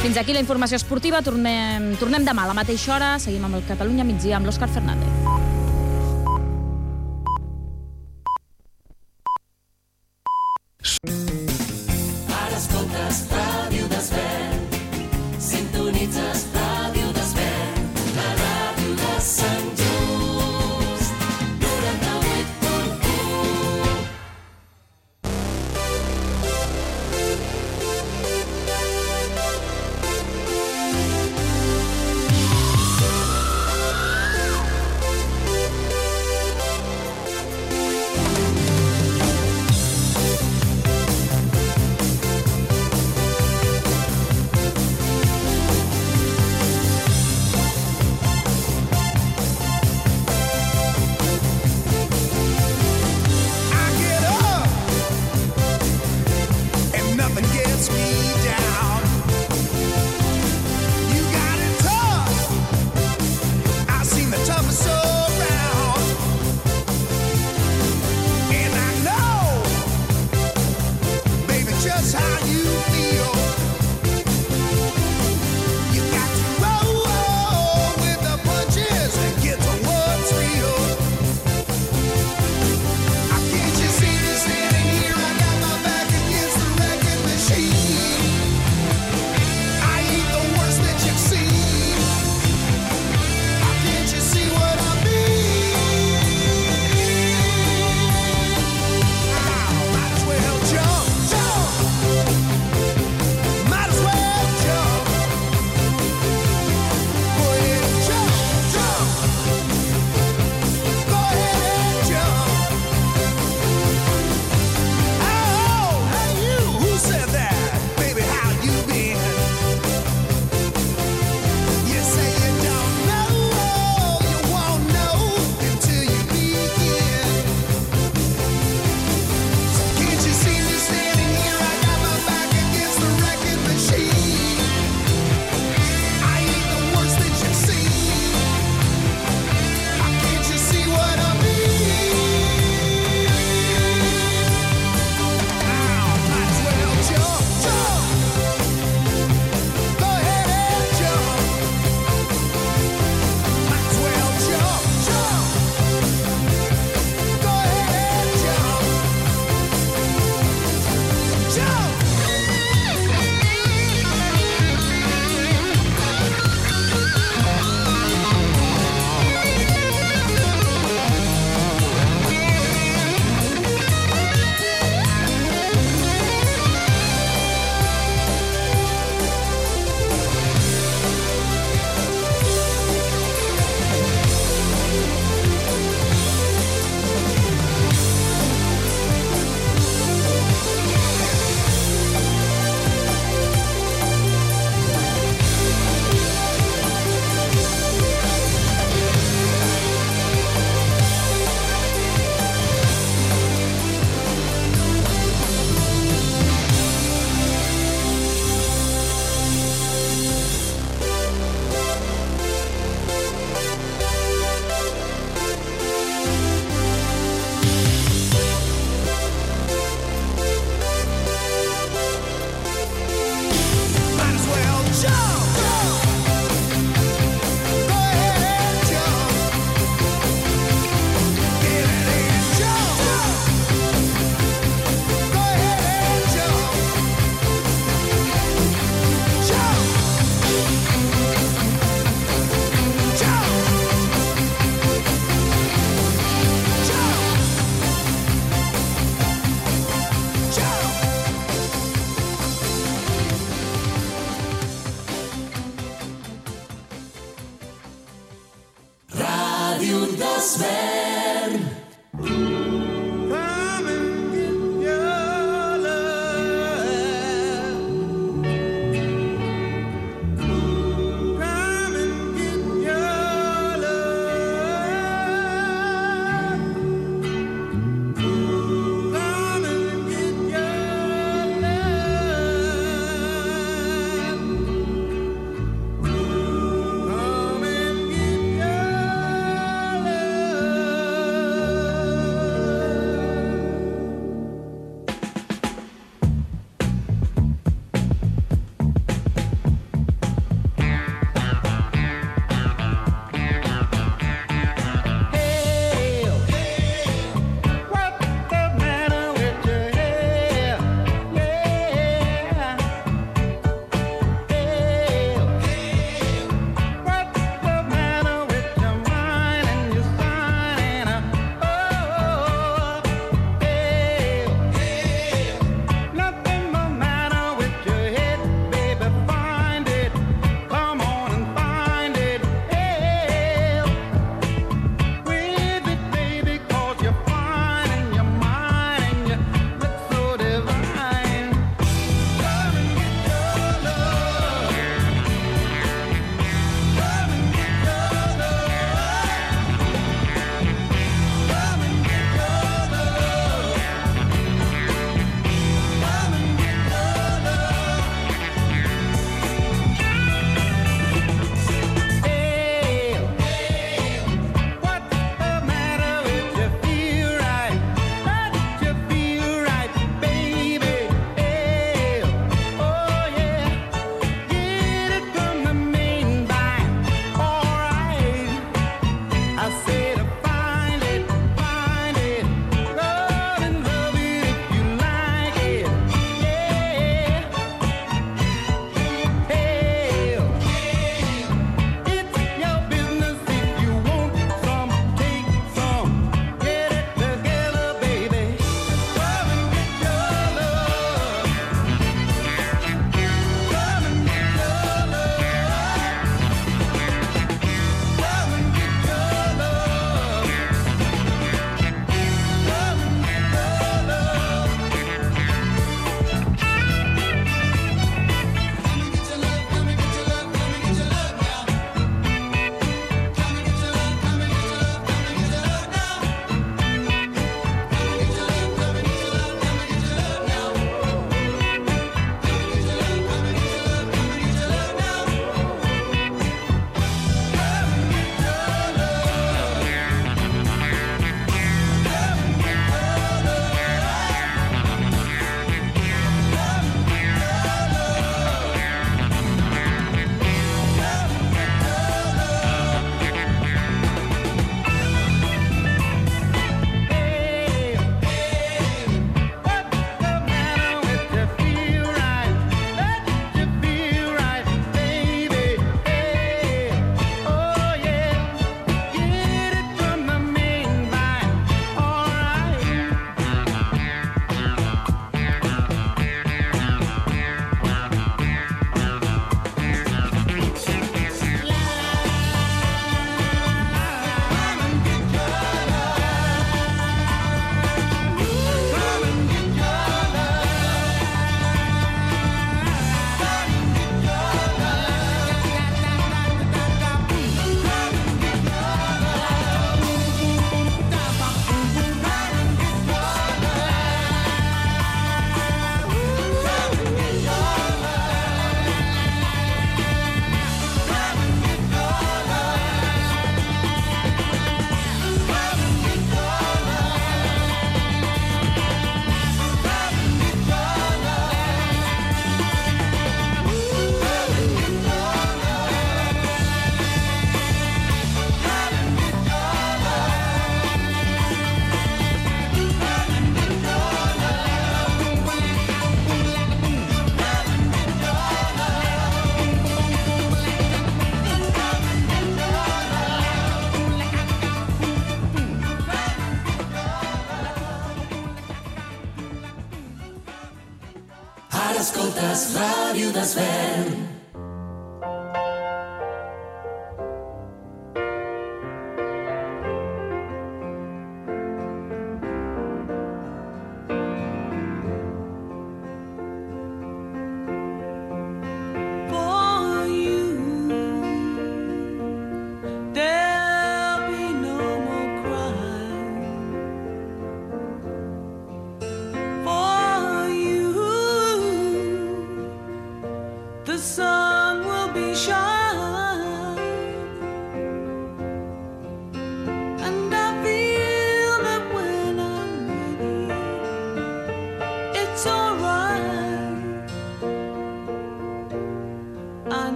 Doncs fins aquí la informació esportiva. Tornem, tornem demà a la mateixa hora. Seguim amb el Catalunya migdia amb l'Òscar Fernández. you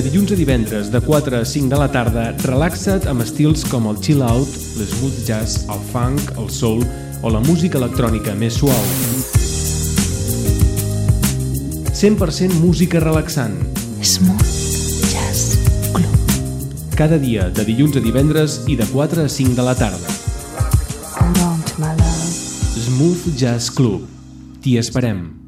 De dilluns a divendres, de 4 a 5 de la tarda, relaxa't amb estils com el chill out, l'smooth jazz, el funk, el soul o la música electrònica més suau. 100% música relaxant. Smooth Jazz Club. Cada dia, de dilluns a divendres i de 4 a 5 de la tarda. Hold on to my love. Smooth Jazz Club. T'hi esperem.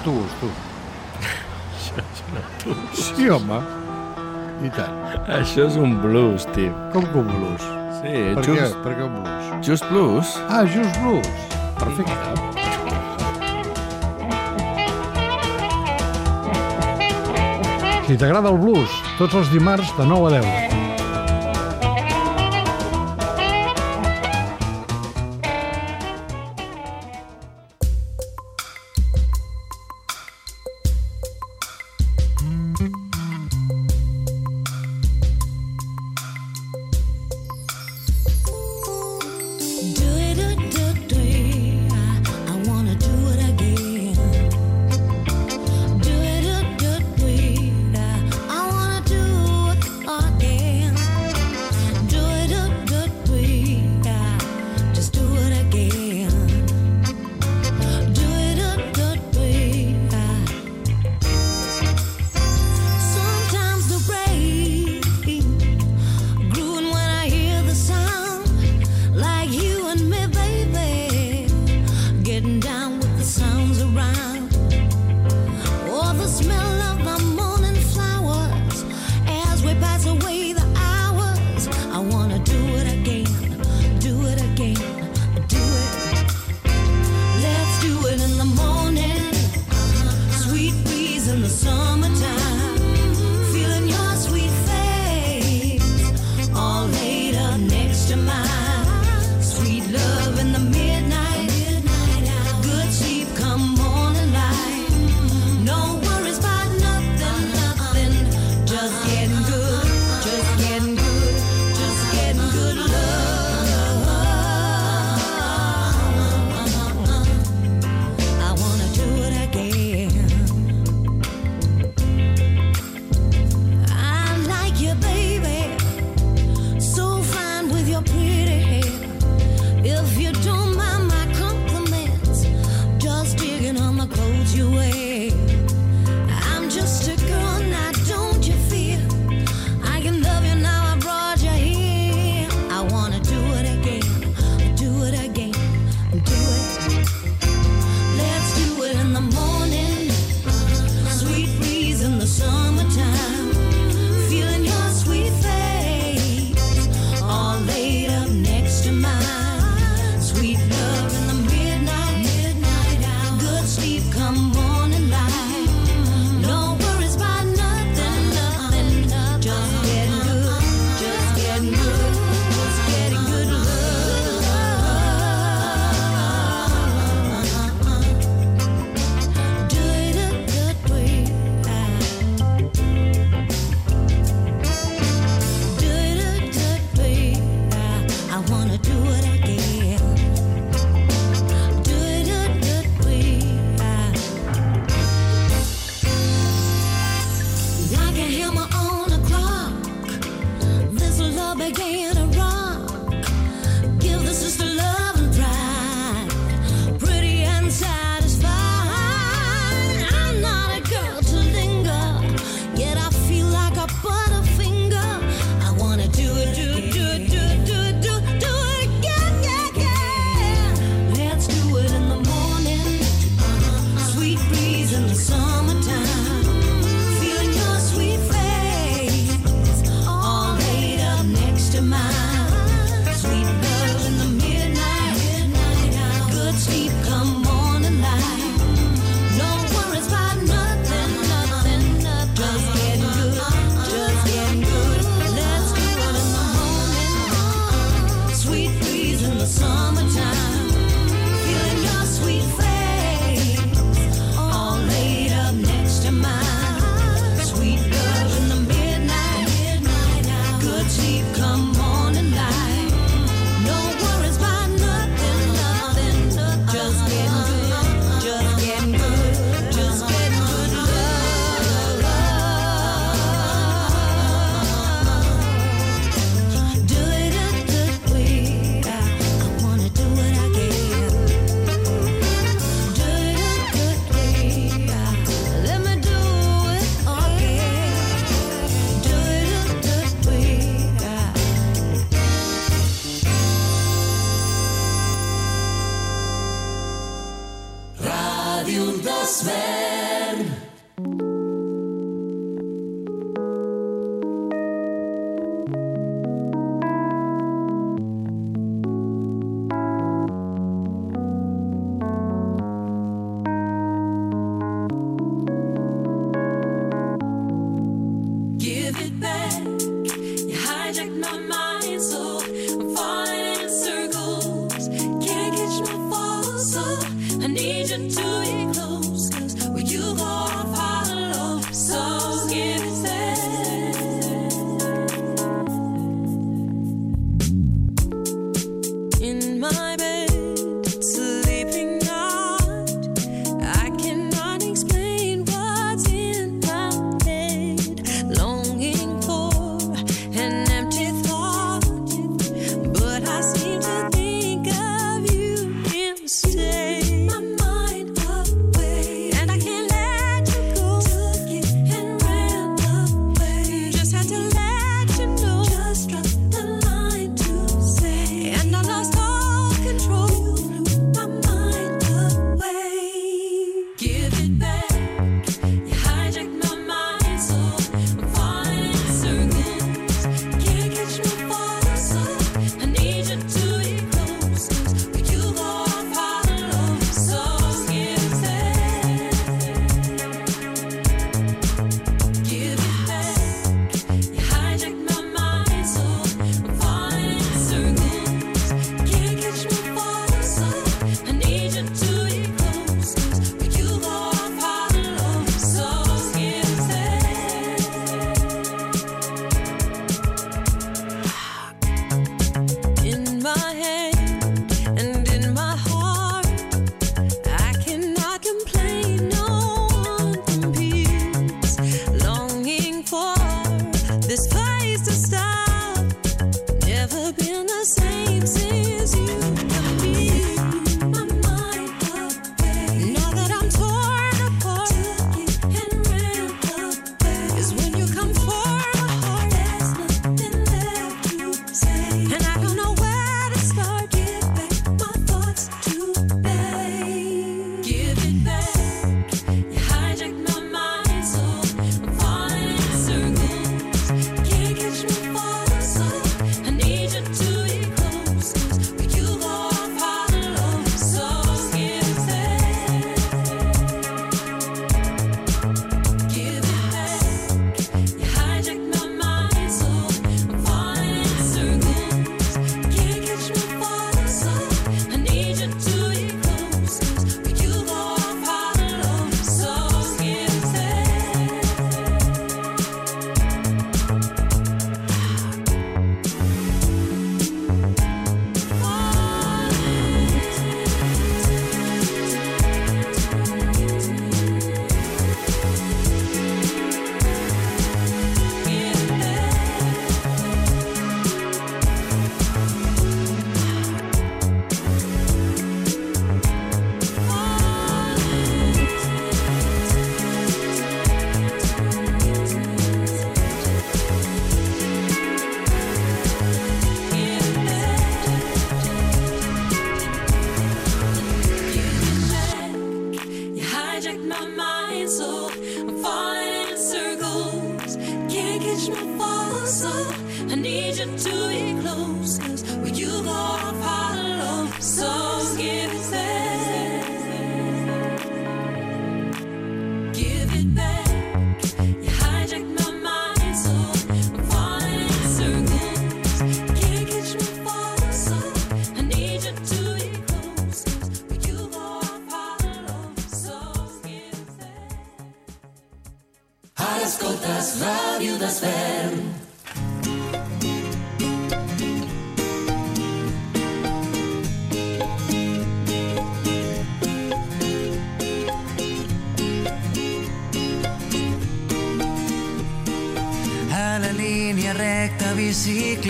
Això és un autobús, tu. Sí, home. I tant. Això és un blues, tio. Com que un blues? Sí, Per què? just, Per què un blues? just blues. Ah, just blues. Perfecte. Si t'agrada el blues, tots els dimarts de 9 a 10.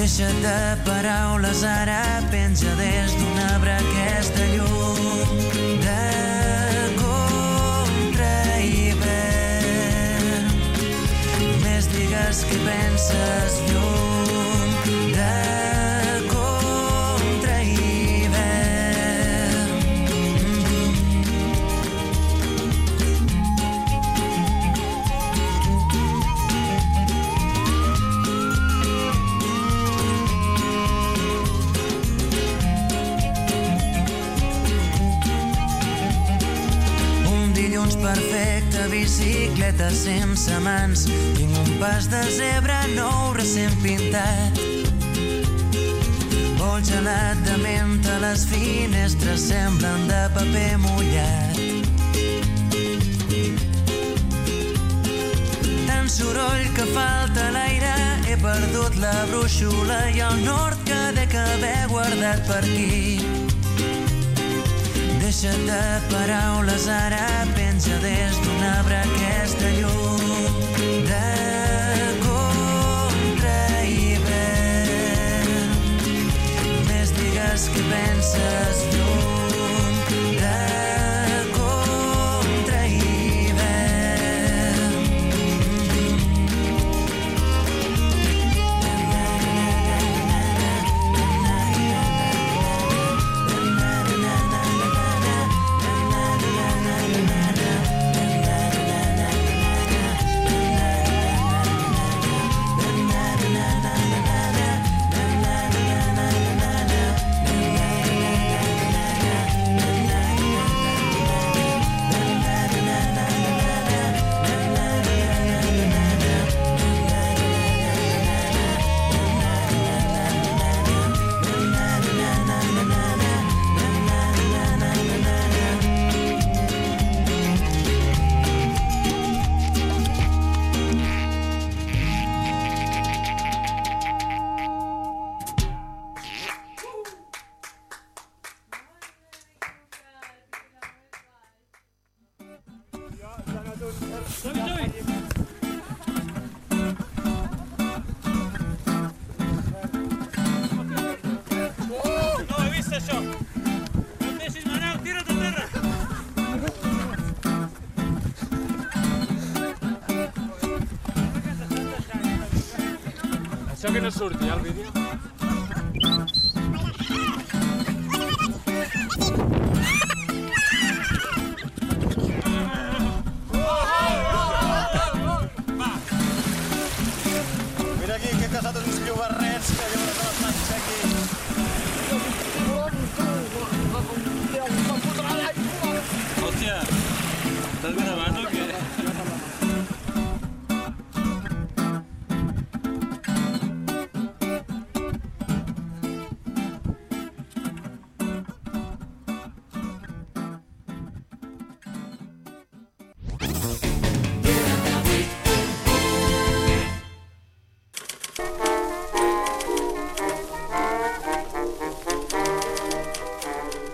Deixa't de paraules, ara penja des d'un arbre aquesta llum de contra hivern. Més digues que penses llum bicicleta sense mans. Tinc un pas de zebra nou recent pintat. Vol gelat de menta, les finestres semblen de paper mullat. Tant soroll que falta l'aire, he perdut la brúixola i el nord que dec haver guardat per aquí. Deixa't de paraules, ara penja des d'un arbre aquesta llum de contra hivern. Més digues que penses llum Això que no surti, eh, el vídeo.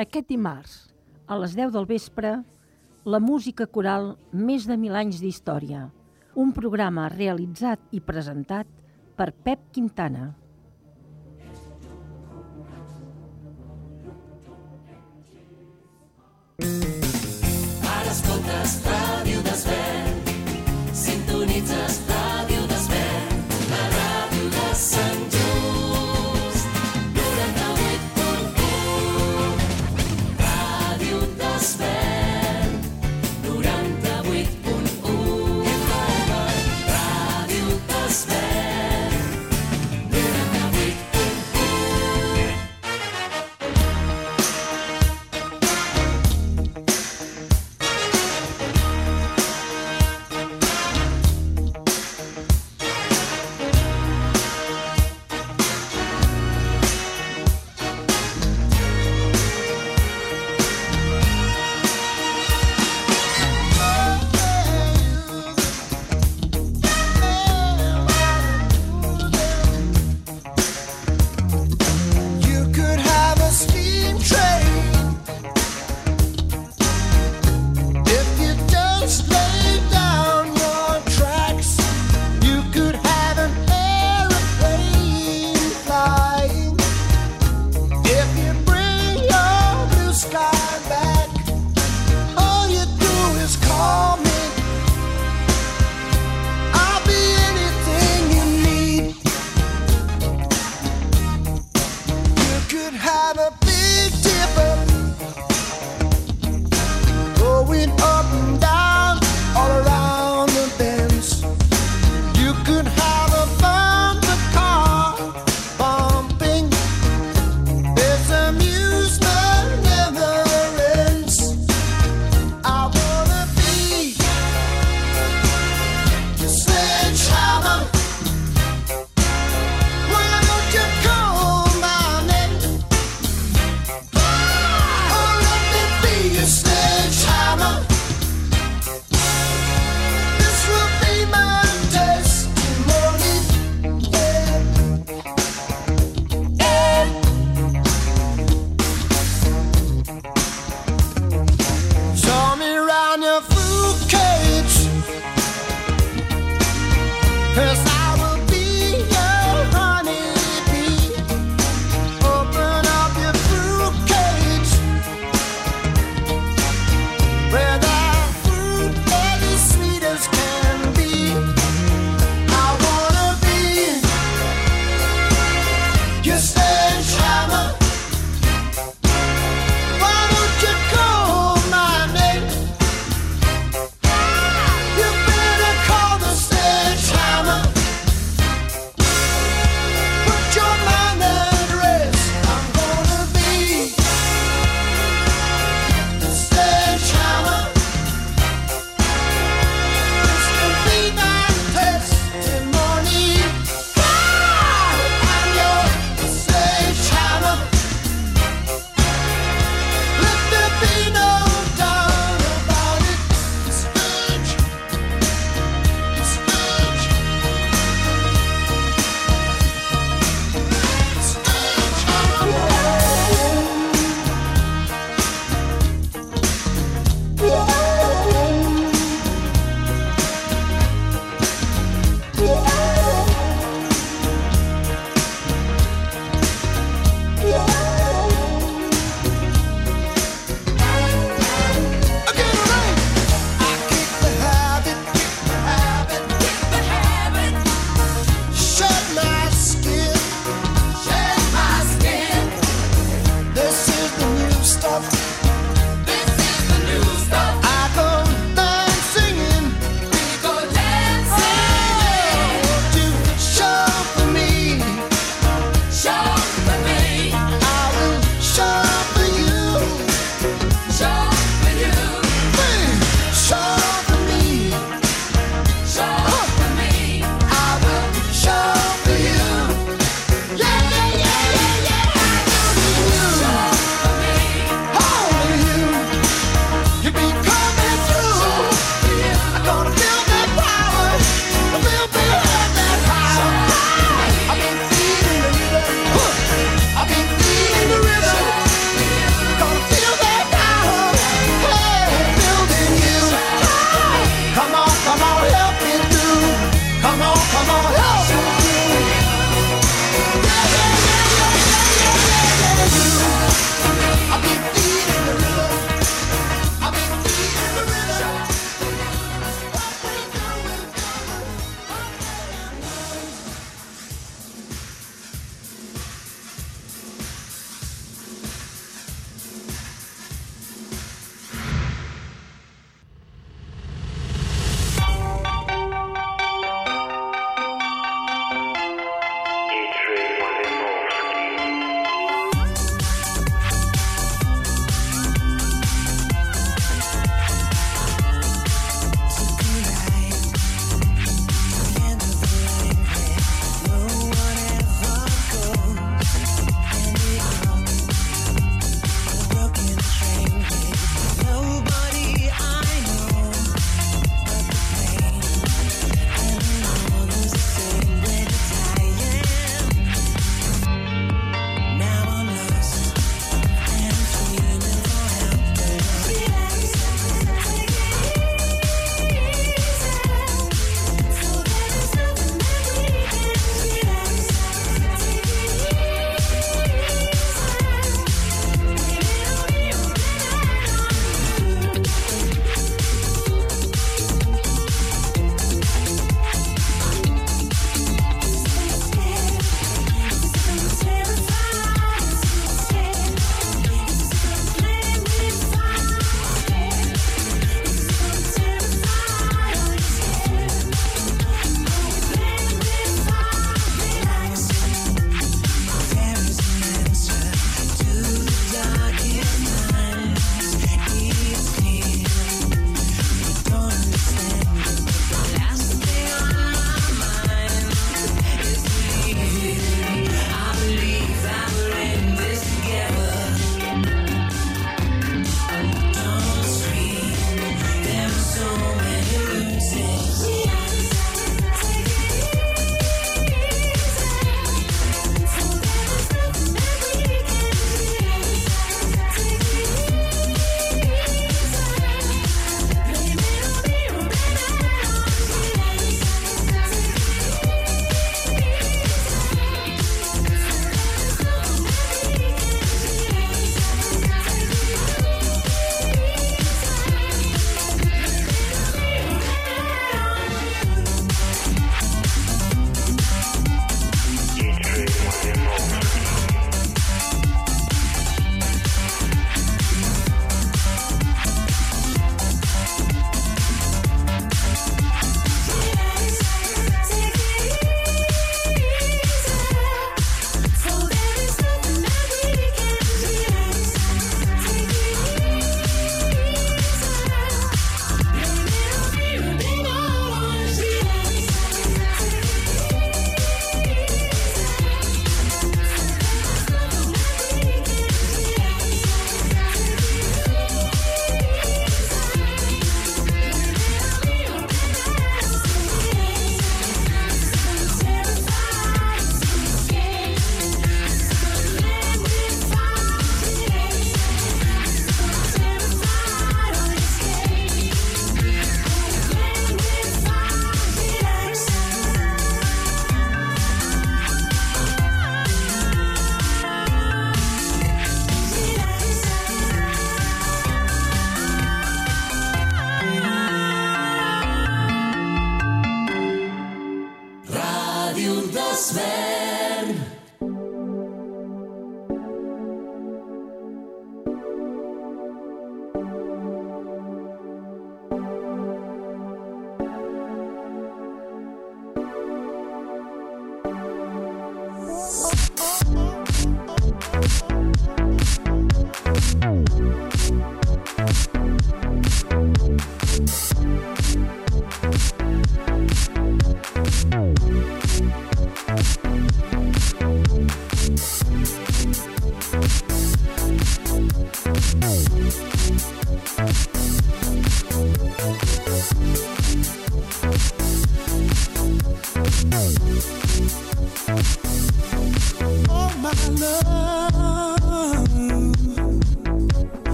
Aquest dimarts, a les 10 del vespre, la música coral Més de mil anys d'història, un programa realitzat i presentat per Pep Quintana. Ara escoltes Ràdio Desvern. Sintonitzes Ràdio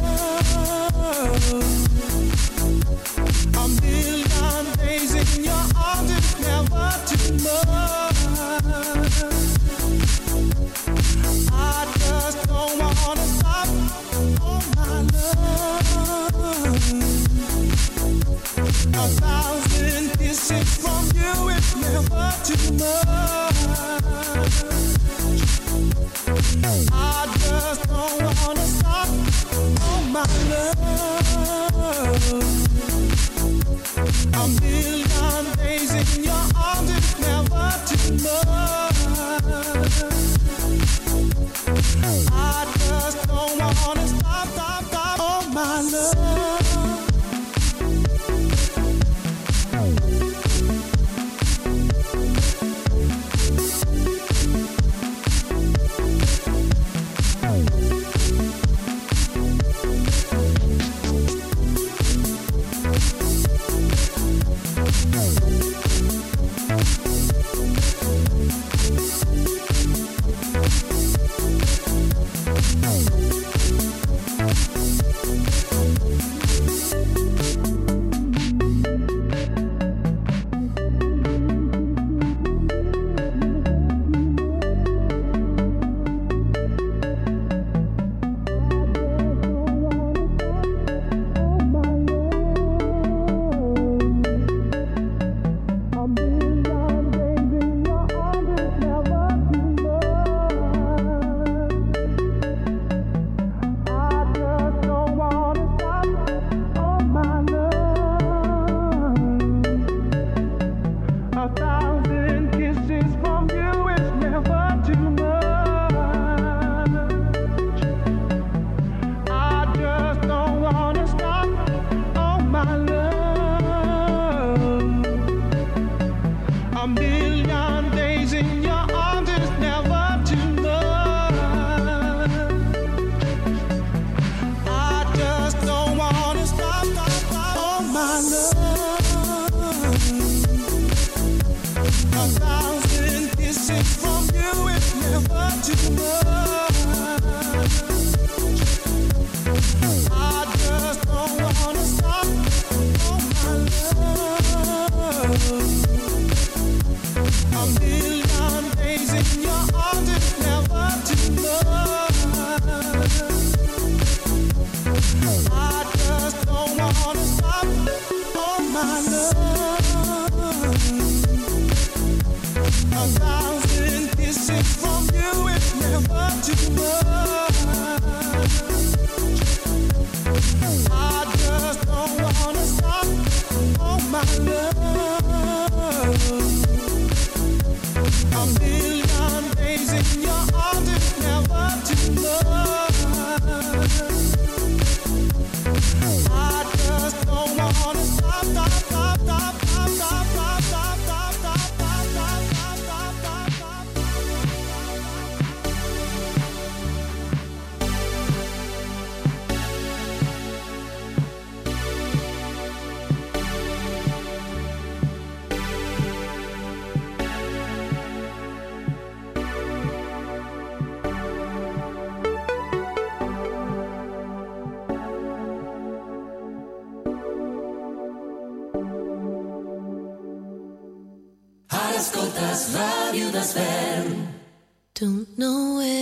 love, das Radio, das Van. Don't know where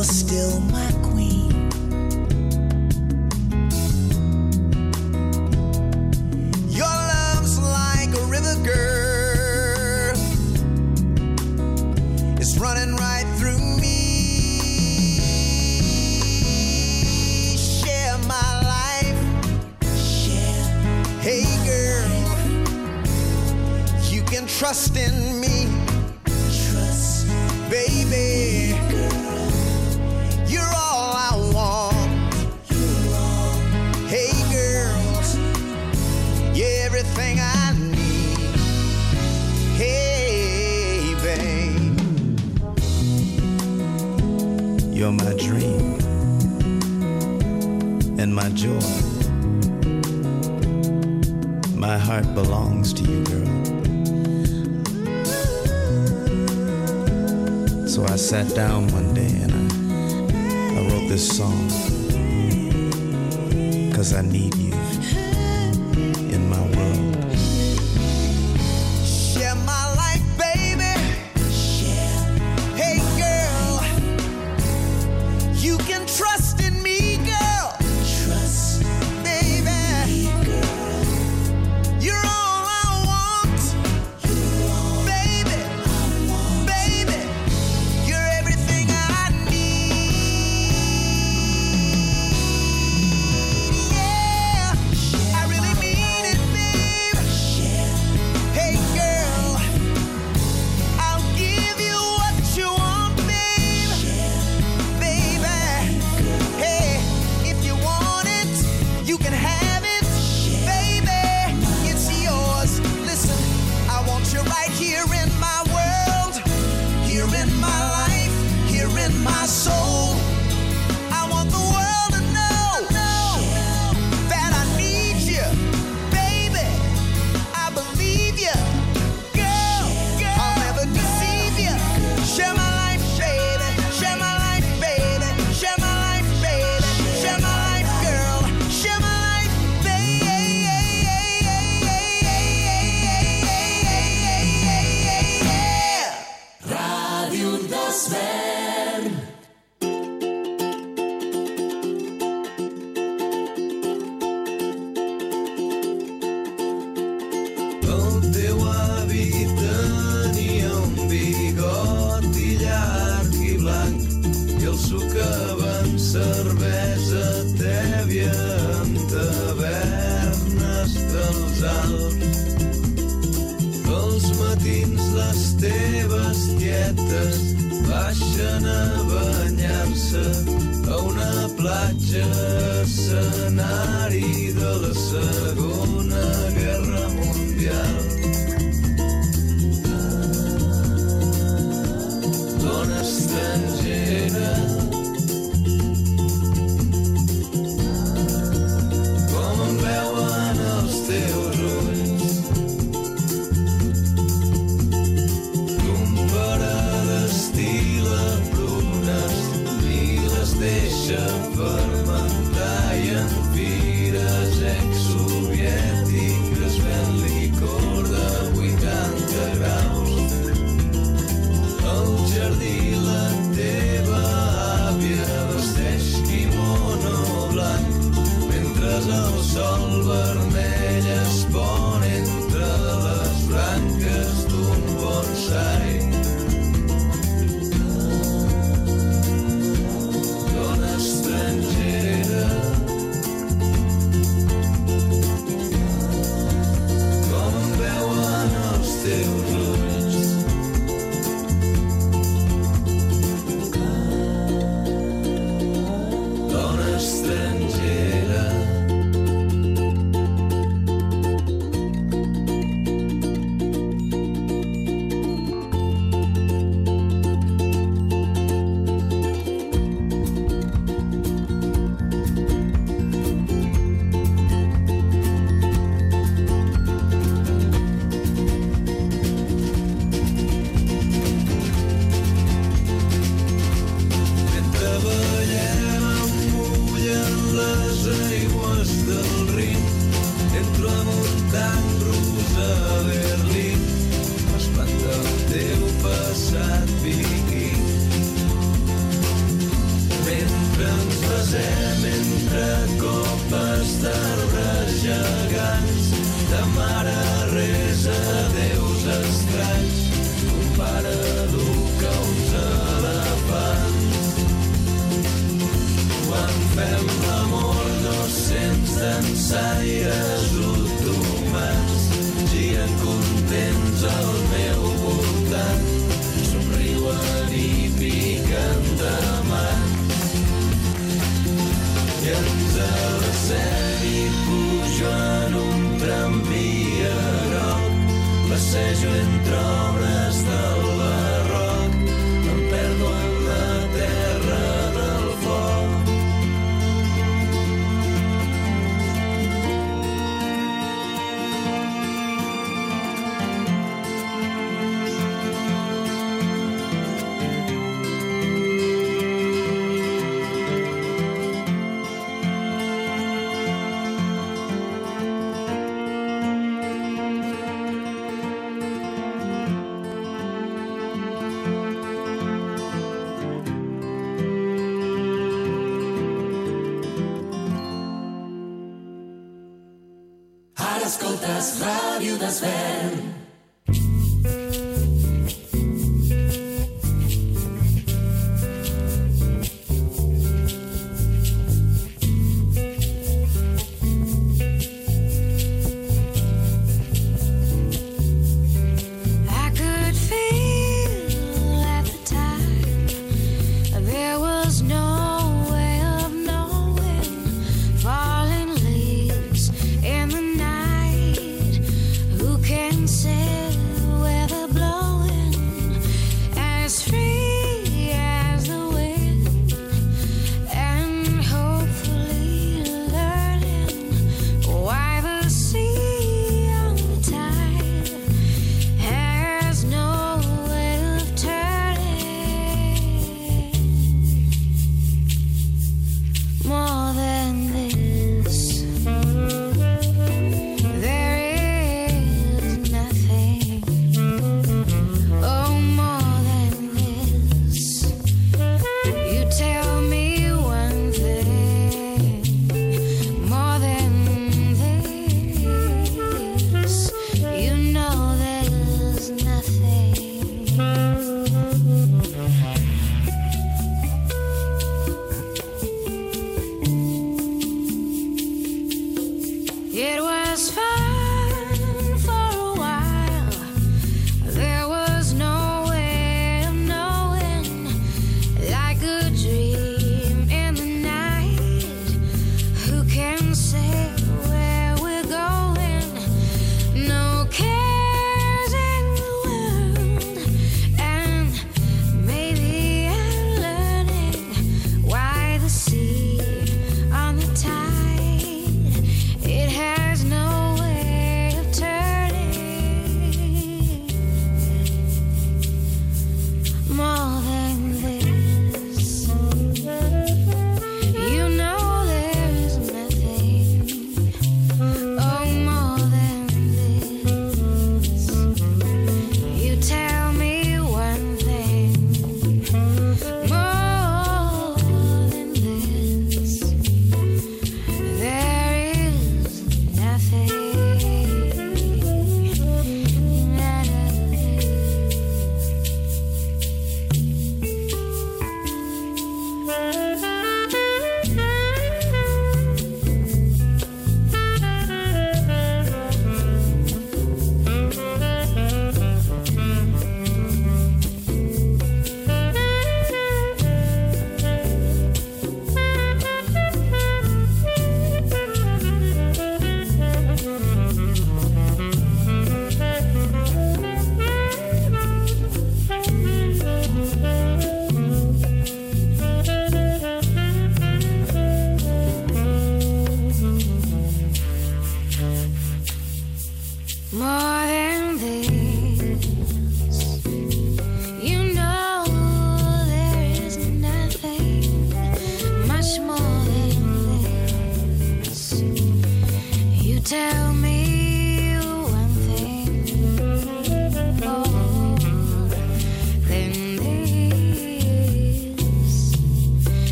You're still my passejo entre obres del